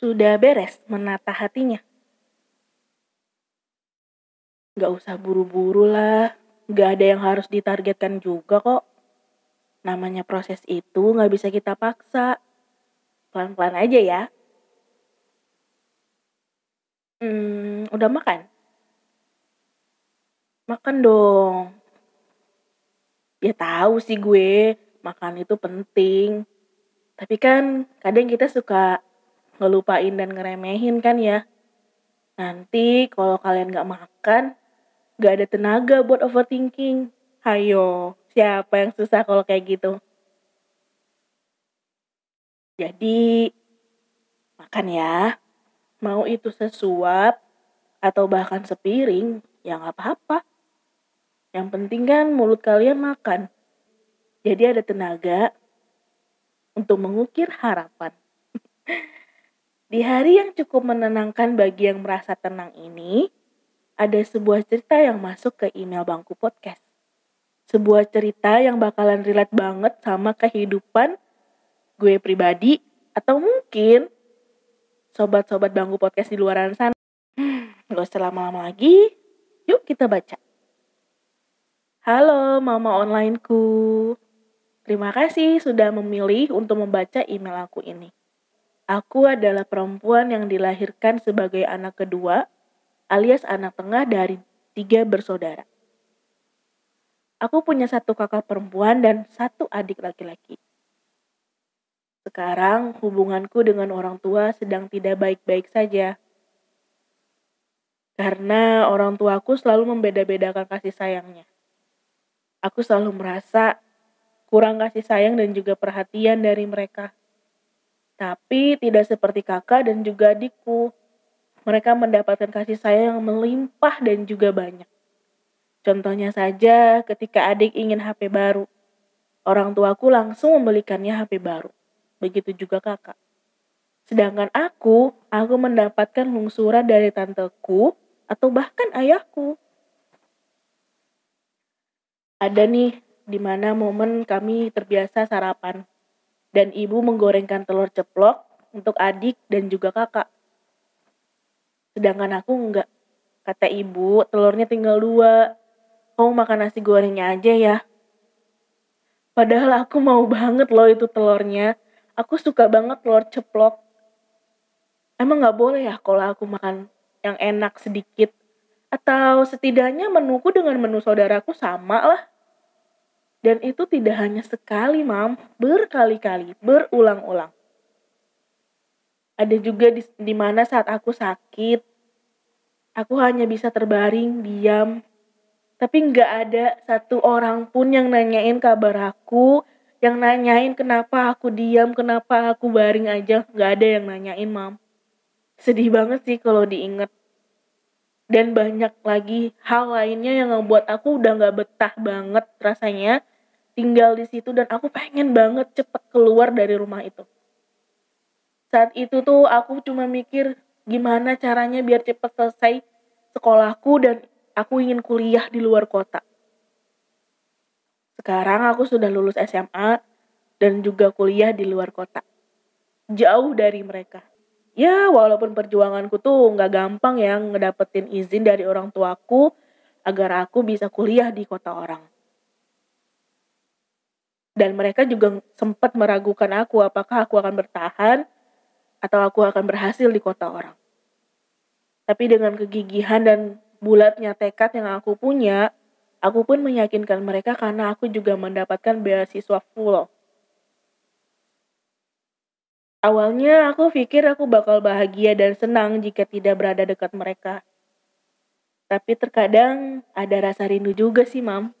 Sudah beres menata hatinya? Gak usah buru-buru lah. Gak ada yang harus ditargetkan juga kok. Namanya proses itu gak bisa kita paksa. Pelan-pelan aja ya. Hmm, udah makan? Makan dong. Ya tahu sih gue, makan itu penting. Tapi kan kadang kita suka ngelupain dan ngeremehin kan ya. Nanti kalau kalian gak makan, gak ada tenaga buat overthinking. Hayo, Siapa yang susah kalau kayak gitu? Jadi, makan ya. Mau itu sesuap atau bahkan sepiring, ya nggak apa-apa. Yang penting kan mulut kalian makan. Jadi ada tenaga untuk mengukir harapan. Di hari yang cukup menenangkan bagi yang merasa tenang ini, ada sebuah cerita yang masuk ke email Bangku Podcast sebuah cerita yang bakalan relate banget sama kehidupan gue pribadi atau mungkin sobat-sobat bangku podcast di luar sana. Hmm, gak usah lama-lama lagi, yuk kita baca. Halo mama onlineku, terima kasih sudah memilih untuk membaca email aku ini. Aku adalah perempuan yang dilahirkan sebagai anak kedua alias anak tengah dari tiga bersaudara. Aku punya satu kakak perempuan dan satu adik laki-laki. Sekarang hubunganku dengan orang tua sedang tidak baik-baik saja. Karena orang tuaku selalu membeda-bedakan kasih sayangnya. Aku selalu merasa kurang kasih sayang dan juga perhatian dari mereka. Tapi tidak seperti kakak dan juga adikku. Mereka mendapatkan kasih sayang yang melimpah dan juga banyak. Contohnya saja ketika adik ingin HP baru. Orang tuaku langsung membelikannya HP baru. Begitu juga kakak. Sedangkan aku, aku mendapatkan lungsuran dari tanteku atau bahkan ayahku. Ada nih di mana momen kami terbiasa sarapan dan ibu menggorengkan telur ceplok untuk adik dan juga kakak. Sedangkan aku enggak. Kata ibu, telurnya tinggal dua kamu makan nasi gorengnya aja ya. Padahal aku mau banget loh itu telurnya. Aku suka banget telur ceplok. Emang gak boleh ya kalau aku makan yang enak sedikit? Atau setidaknya menuku dengan menu saudaraku sama lah. Dan itu tidak hanya sekali, mam. Berkali-kali, berulang-ulang. Ada juga di, di mana saat aku sakit, aku hanya bisa terbaring, diam, tapi nggak ada satu orang pun yang nanyain kabar aku yang nanyain kenapa aku diam kenapa aku baring aja. Nggak ada yang nanyain mam. Sedih banget sih kalau diinget dan banyak lagi hal lainnya yang ngebuat aku udah nggak betah banget rasanya tinggal di situ dan aku pengen banget cepet keluar dari rumah itu saat itu tuh aku cuma mikir gimana caranya biar cepet selesai sekolahku dan aku ingin kuliah di luar kota. Sekarang aku sudah lulus SMA dan juga kuliah di luar kota. Jauh dari mereka. Ya, walaupun perjuanganku tuh nggak gampang ya ngedapetin izin dari orang tuaku agar aku bisa kuliah di kota orang. Dan mereka juga sempat meragukan aku apakah aku akan bertahan atau aku akan berhasil di kota orang. Tapi dengan kegigihan dan bulatnya tekad yang aku punya, aku pun meyakinkan mereka karena aku juga mendapatkan beasiswa full. Awalnya aku pikir aku bakal bahagia dan senang jika tidak berada dekat mereka. Tapi terkadang ada rasa rindu juga sih, Mam.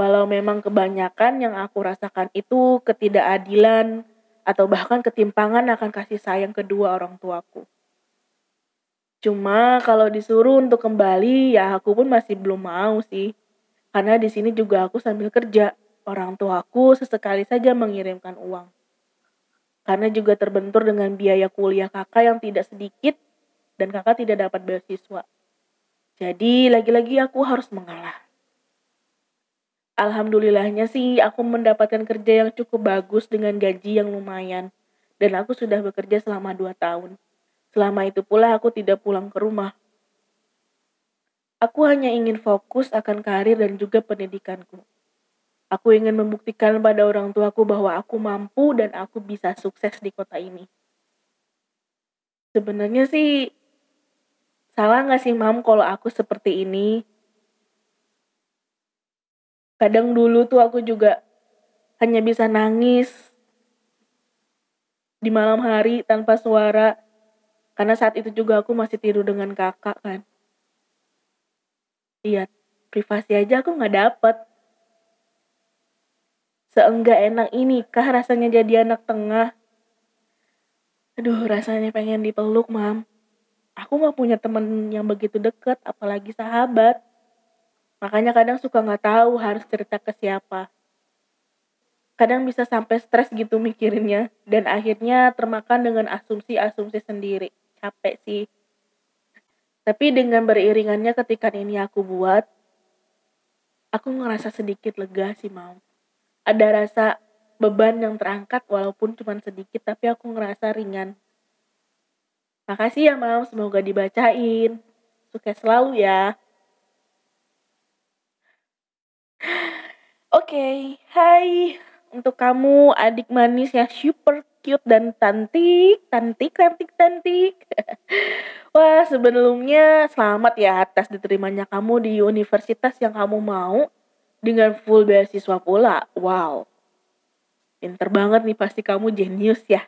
Walau memang kebanyakan yang aku rasakan itu ketidakadilan, atau bahkan ketimpangan akan kasih sayang kedua orang tuaku. Cuma kalau disuruh untuk kembali, ya aku pun masih belum mau sih. Karena di sini juga aku sambil kerja. Orang tuaku sesekali saja mengirimkan uang. Karena juga terbentur dengan biaya kuliah kakak yang tidak sedikit dan kakak tidak dapat beasiswa. Jadi lagi-lagi aku harus mengalah. Alhamdulillahnya sih aku mendapatkan kerja yang cukup bagus dengan gaji yang lumayan. Dan aku sudah bekerja selama 2 tahun. Selama itu pula aku tidak pulang ke rumah. Aku hanya ingin fokus akan karir dan juga pendidikanku. Aku ingin membuktikan pada orang tuaku bahwa aku mampu dan aku bisa sukses di kota ini. Sebenarnya sih salah nggak sih mam kalau aku seperti ini? Kadang dulu tuh aku juga hanya bisa nangis di malam hari tanpa suara. Karena saat itu juga aku masih tidur dengan kakak kan. Iya, privasi aja aku nggak dapet. Seenggak enak ini kah rasanya jadi anak tengah? Aduh, rasanya pengen dipeluk, mam. Aku nggak punya temen yang begitu deket, apalagi sahabat. Makanya kadang suka nggak tahu harus cerita ke siapa. Kadang bisa sampai stres gitu mikirinnya dan akhirnya termakan dengan asumsi-asumsi sendiri. Capek sih. Tapi dengan beriringannya ketika ini aku buat, aku ngerasa sedikit lega sih mau. Ada rasa beban yang terangkat walaupun cuma sedikit tapi aku ngerasa ringan. Makasih ya mau, semoga dibacain. Sukses selalu ya. Oke, okay. hai untuk kamu adik manis yang super cute dan cantik, cantik, cantik, cantik. Wah, sebelumnya selamat ya atas diterimanya kamu di universitas yang kamu mau dengan full beasiswa pula. Wow. Pinter banget nih pasti kamu jenius ya.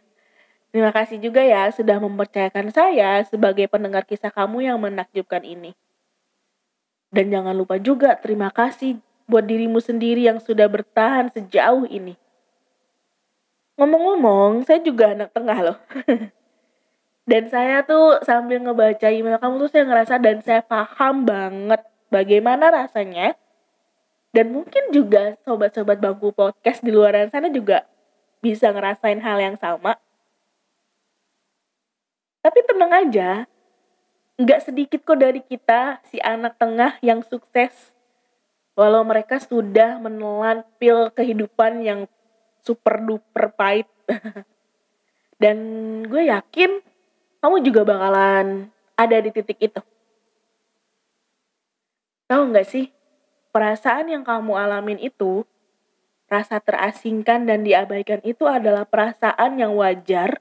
Terima kasih juga ya sudah mempercayakan saya sebagai pendengar kisah kamu yang menakjubkan ini. Dan jangan lupa juga terima kasih buat dirimu sendiri yang sudah bertahan sejauh ini. Ngomong-ngomong, saya juga anak tengah loh. dan saya tuh sambil ngebaca email kamu tuh saya ngerasa dan saya paham banget bagaimana rasanya. Dan mungkin juga sobat-sobat bangku podcast di luar sana juga bisa ngerasain hal yang sama. Tapi tenang aja, nggak sedikit kok dari kita si anak tengah yang sukses walau mereka sudah menelan pil kehidupan yang super duper pahit. Dan gue yakin kamu juga bakalan ada di titik itu. Tahu nggak sih perasaan yang kamu alamin itu rasa terasingkan dan diabaikan itu adalah perasaan yang wajar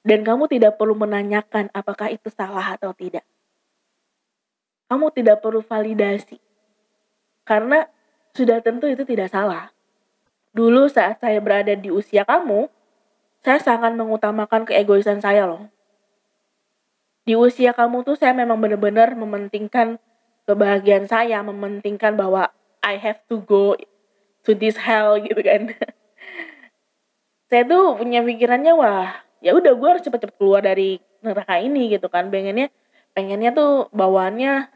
dan kamu tidak perlu menanyakan apakah itu salah atau tidak. Kamu tidak perlu validasi karena sudah tentu itu tidak salah. Dulu saat saya berada di usia kamu, saya sangat mengutamakan keegoisan saya loh. Di usia kamu tuh saya memang benar-benar mementingkan kebahagiaan saya, mementingkan bahwa I have to go to this hell gitu kan. saya tuh punya pikirannya wah ya udah gue harus cepet-cepet keluar dari neraka ini gitu kan pengennya pengennya tuh bawaannya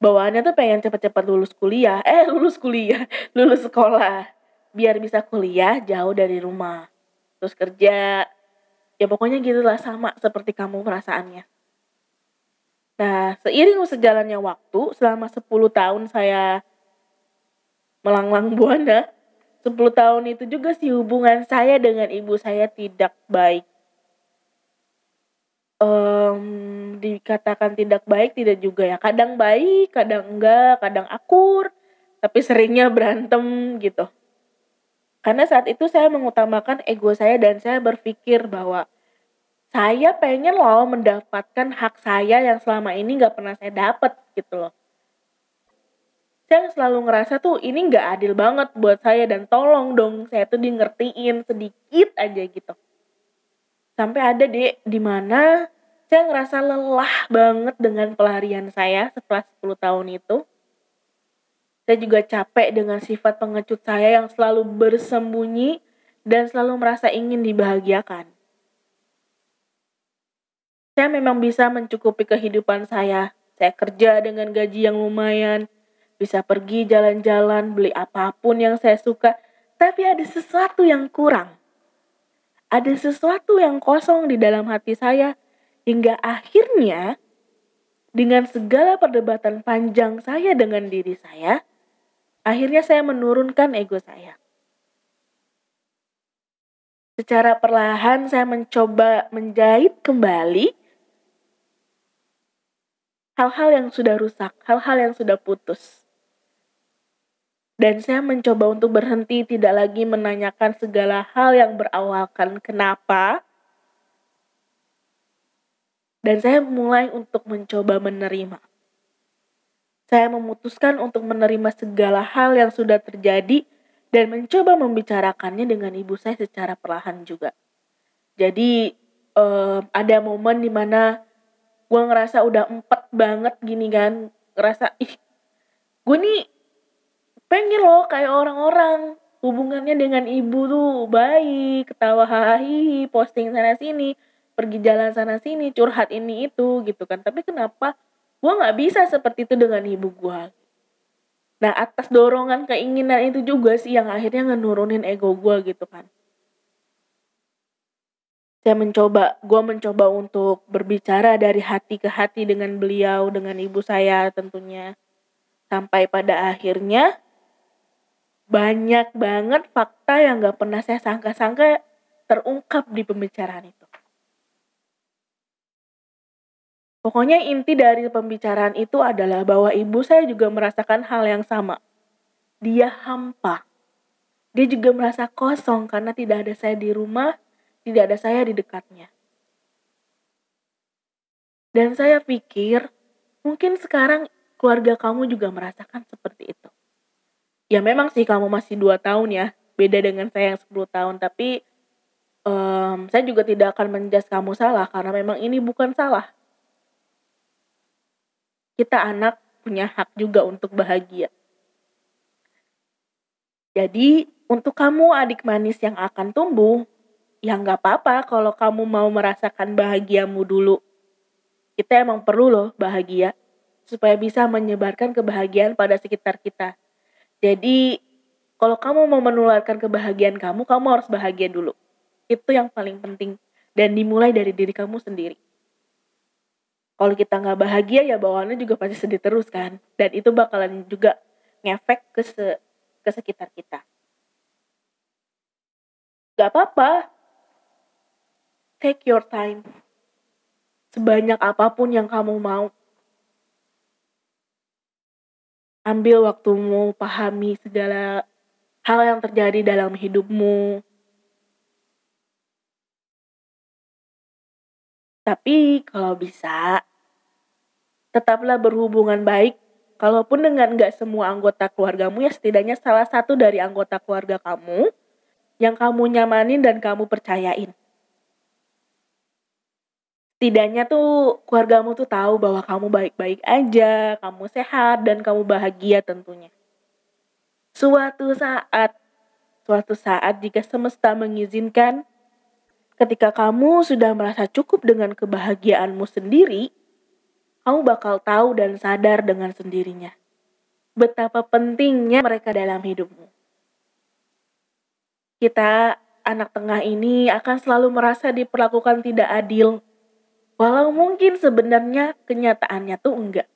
bawaannya tuh pengen cepet-cepet lulus kuliah. Eh lulus kuliah. Lulus sekolah. Biar bisa kuliah jauh dari rumah. Terus kerja. Ya pokoknya gitulah sama seperti kamu perasaannya. Nah seiring sejalannya waktu selama 10 tahun saya melanglang buana 10 tahun itu juga sih hubungan saya dengan ibu saya tidak baik um, dikatakan tidak baik tidak juga ya. Kadang baik kadang enggak kadang akur tapi seringnya berantem gitu. Karena saat itu saya mengutamakan ego saya dan saya berpikir bahwa saya pengen loh mendapatkan hak saya yang selama ini nggak pernah saya dapat gitu loh. Saya selalu ngerasa tuh ini nggak adil banget buat saya dan tolong dong saya tuh di ngertiin sedikit aja gitu sampai ada deh di mana saya ngerasa lelah banget dengan pelarian saya setelah 10 tahun itu. Saya juga capek dengan sifat pengecut saya yang selalu bersembunyi dan selalu merasa ingin dibahagiakan. Saya memang bisa mencukupi kehidupan saya. Saya kerja dengan gaji yang lumayan, bisa pergi jalan-jalan, beli apa pun yang saya suka, tapi ada sesuatu yang kurang. Ada sesuatu yang kosong di dalam hati saya, hingga akhirnya dengan segala perdebatan panjang saya dengan diri saya, akhirnya saya menurunkan ego saya. Secara perlahan saya mencoba menjahit kembali hal-hal yang sudah rusak, hal-hal yang sudah putus. Dan saya mencoba untuk berhenti tidak lagi menanyakan segala hal yang berawalkan kenapa. Dan saya mulai untuk mencoba menerima. Saya memutuskan untuk menerima segala hal yang sudah terjadi dan mencoba membicarakannya dengan ibu saya secara perlahan juga. Jadi um, ada momen di mana gue ngerasa udah empat banget gini kan, ngerasa ih gue nih pengen loh kayak orang-orang. Hubungannya dengan ibu tuh baik ketawa hahi posting sana sini pergi jalan sana sini curhat ini itu gitu kan. Tapi kenapa gue nggak bisa seperti itu dengan ibu gue nah atas dorongan keinginan itu juga sih yang akhirnya ngenurunin ego gue gitu kan. Saya mencoba gue mencoba untuk berbicara dari hati ke hati dengan beliau dengan ibu saya tentunya. Sampai pada akhirnya banyak banget fakta yang gak pernah saya sangka-sangka terungkap di pembicaraan itu. Pokoknya inti dari pembicaraan itu adalah bahwa ibu saya juga merasakan hal yang sama. Dia hampa. Dia juga merasa kosong karena tidak ada saya di rumah, tidak ada saya di dekatnya. Dan saya pikir mungkin sekarang keluarga kamu juga merasakan seperti itu ya memang sih kamu masih dua tahun ya. Beda dengan saya yang 10 tahun. Tapi um, saya juga tidak akan menjas kamu salah karena memang ini bukan salah. Kita anak punya hak juga untuk bahagia. Jadi untuk kamu adik manis yang akan tumbuh ya nggak apa-apa kalau kamu mau merasakan bahagiamu dulu. Kita emang perlu loh bahagia supaya bisa menyebarkan kebahagiaan pada sekitar kita jadi kalau kamu mau menularkan kebahagiaan kamu, kamu harus bahagia dulu. Itu yang paling penting. Dan dimulai dari diri kamu sendiri. Kalau kita nggak bahagia ya bawaannya juga pasti sedih terus kan. Dan itu bakalan juga ngefek ke, se ke sekitar kita. Gak apa-apa. Take your time. Sebanyak apa pun yang kamu mau ambil waktumu, pahami segala hal yang terjadi dalam hidupmu. Tapi kalau bisa, tetaplah berhubungan baik. Kalaupun dengan gak semua anggota keluargamu, ya setidaknya salah satu dari anggota keluarga kamu yang kamu nyamanin dan kamu percayain setidaknya tuh keluargamu tuh tahu bahwa kamu baik-baik aja, kamu sehat dan kamu bahagia tentunya. Suatu saat, suatu saat jika semesta mengizinkan, ketika kamu sudah merasa cukup dengan kebahagiaanmu sendiri, kamu bakal tahu dan sadar dengan sendirinya betapa pentingnya mereka dalam hidupmu. Kita anak tengah ini akan selalu merasa diperlakukan tidak adil Walau mungkin sebenarnya kenyataannya tuh enggak.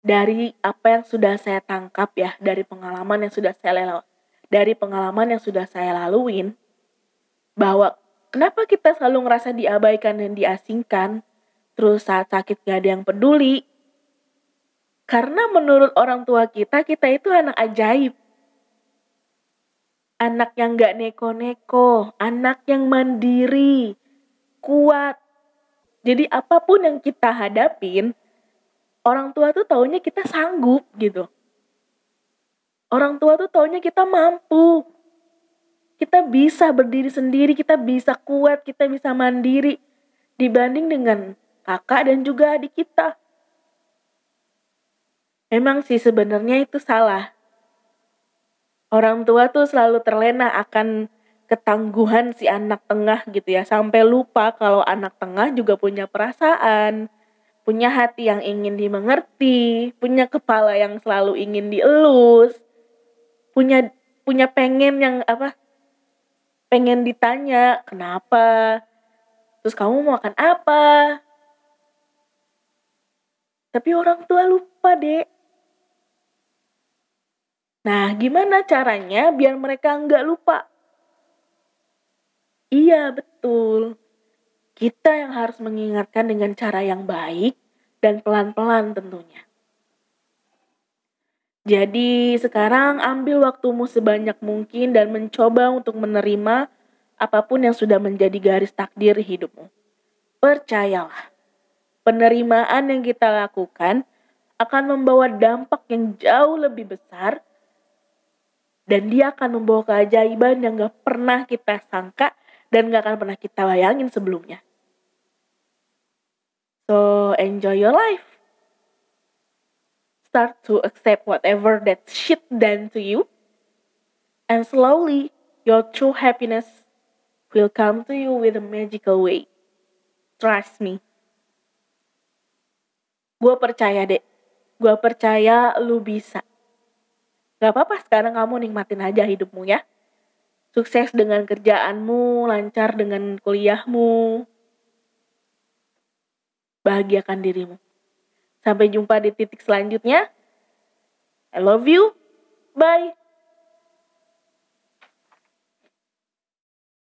Dari apa yang sudah saya tangkap ya, dari pengalaman yang sudah saya lewat, dari pengalaman yang sudah saya laluin, bahwa kenapa kita selalu ngerasa diabaikan dan diasingkan, terus saat sakit gak ada yang peduli, karena menurut orang tua kita, kita itu anak ajaib. Anak yang gak neko-neko, anak yang mandiri, kuat. Jadi apa pun yang kita hadapin, orang tua tuh taunya kita sanggup gitu. Orang tua tuh taunya kita mampu. Kita bisa berdiri sendiri, kita bisa kuat, kita bisa mandiri dibanding dengan kakak dan juga adik kita. Memang sih sebenarnya itu salah. Orang tua tuh selalu terlena akan ketangguhan si anak tengah gitu ya, sampai lupa kalau anak tengah juga punya perasaan, punya hati yang ingin dimengerti, punya kepala yang selalu ingin dielus, punya punya pengen yang apa? Pengen ditanya, "Kenapa? Terus kamu mau makan apa?" Tapi orang tua lupa, Dek. Nah, gimana caranya biar mereka nggak lupa? Iya, betul. Kita yang harus mengingatkan dengan cara yang baik dan pelan-pelan tentunya. Jadi, sekarang ambil waktumu sebanyak mungkin dan mencoba untuk menerima apa pun yang sudah menjadi garis takdir hidupmu. Percayalah, penerimaan yang kita lakukan akan membawa dampak yang jauh lebih besar dan dia akan membawa keajaiban yang gak pernah kita sangka dan gak akan pernah kita bayangin sebelumnya. So, enjoy your life. Start to accept whatever that shit done to you. And slowly, your true happiness will come to you with a magical way. Trust me. Gue percaya, dek. Gue percaya lu bisa. Gak apa-apa sekarang kamu nikmatin aja hidupmu ya. Sukses dengan kerjaanmu, lancar dengan kuliahmu. Bahagiakan dirimu. Sampai jumpa di titik selanjutnya. I love you. Bye.